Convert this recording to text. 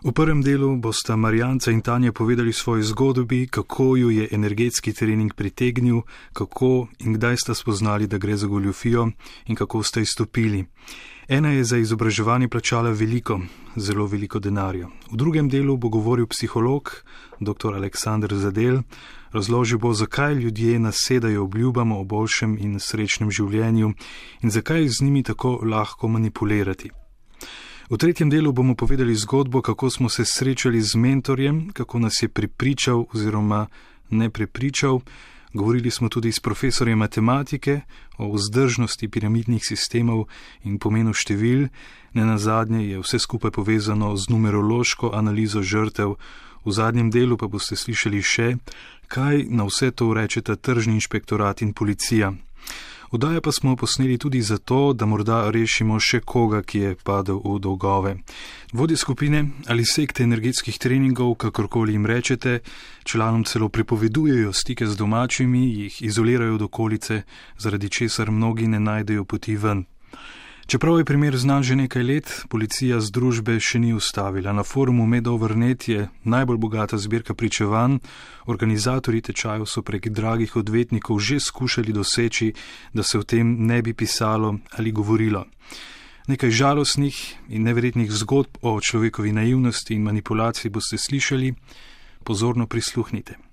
V prvem delu bosta Marjanca in Tanja povedali svoje zgodbi, kako ju je energetski trening pritegnil, kako in kdaj sta spoznali, da gre za goljofijo in kako sta izstopili. Ena je za izobraževanje plačala veliko, zelo veliko denarja. V drugem delu bo govoril psiholog, dr. Aleksandr Zadel, razložil bo, zakaj ljudje nasedajo obljubam o boljšem in srečnem življenju in zakaj z njimi tako lahko manipulirati. V tretjem delu bomo povedali zgodbo, kako smo se srečali z mentorjem, kako nas je pripričal oziroma ne pripričal. Govorili smo tudi s profesorjem matematike o vzdržnosti piramidnih sistemov in pomenu števil, ne na zadnje je vse skupaj povezano z numerološko analizo žrtev, v zadnjem delu pa boste slišali še, kaj na vse to rečeta tržni inšpektorat in policija. Vdaje pa smo posneli tudi zato, da morda rešimo še koga, ki je padel v dolgove. Vodje skupine ali sekte energetskih treningov, kakorkoli jim rečete, članom celo pripovedujejo stike z domačimi, jih izolirajo od okolice, zaradi česar mnogi ne najdejo poti ven. Čeprav je primer znan že nekaj let, policija združbe še ni ustavila. Na forumu Medovrnet je najbolj bogata zbirka pričevanj, organizatori tečajev so prek dragih odvetnikov že skušali doseči, da se o tem ne bi pisalo ali govorilo. Nekaj žalostnih in neverjetnih zgodb o človekovi naivnosti in manipulaciji boste slišali, pozorno prisluhnite.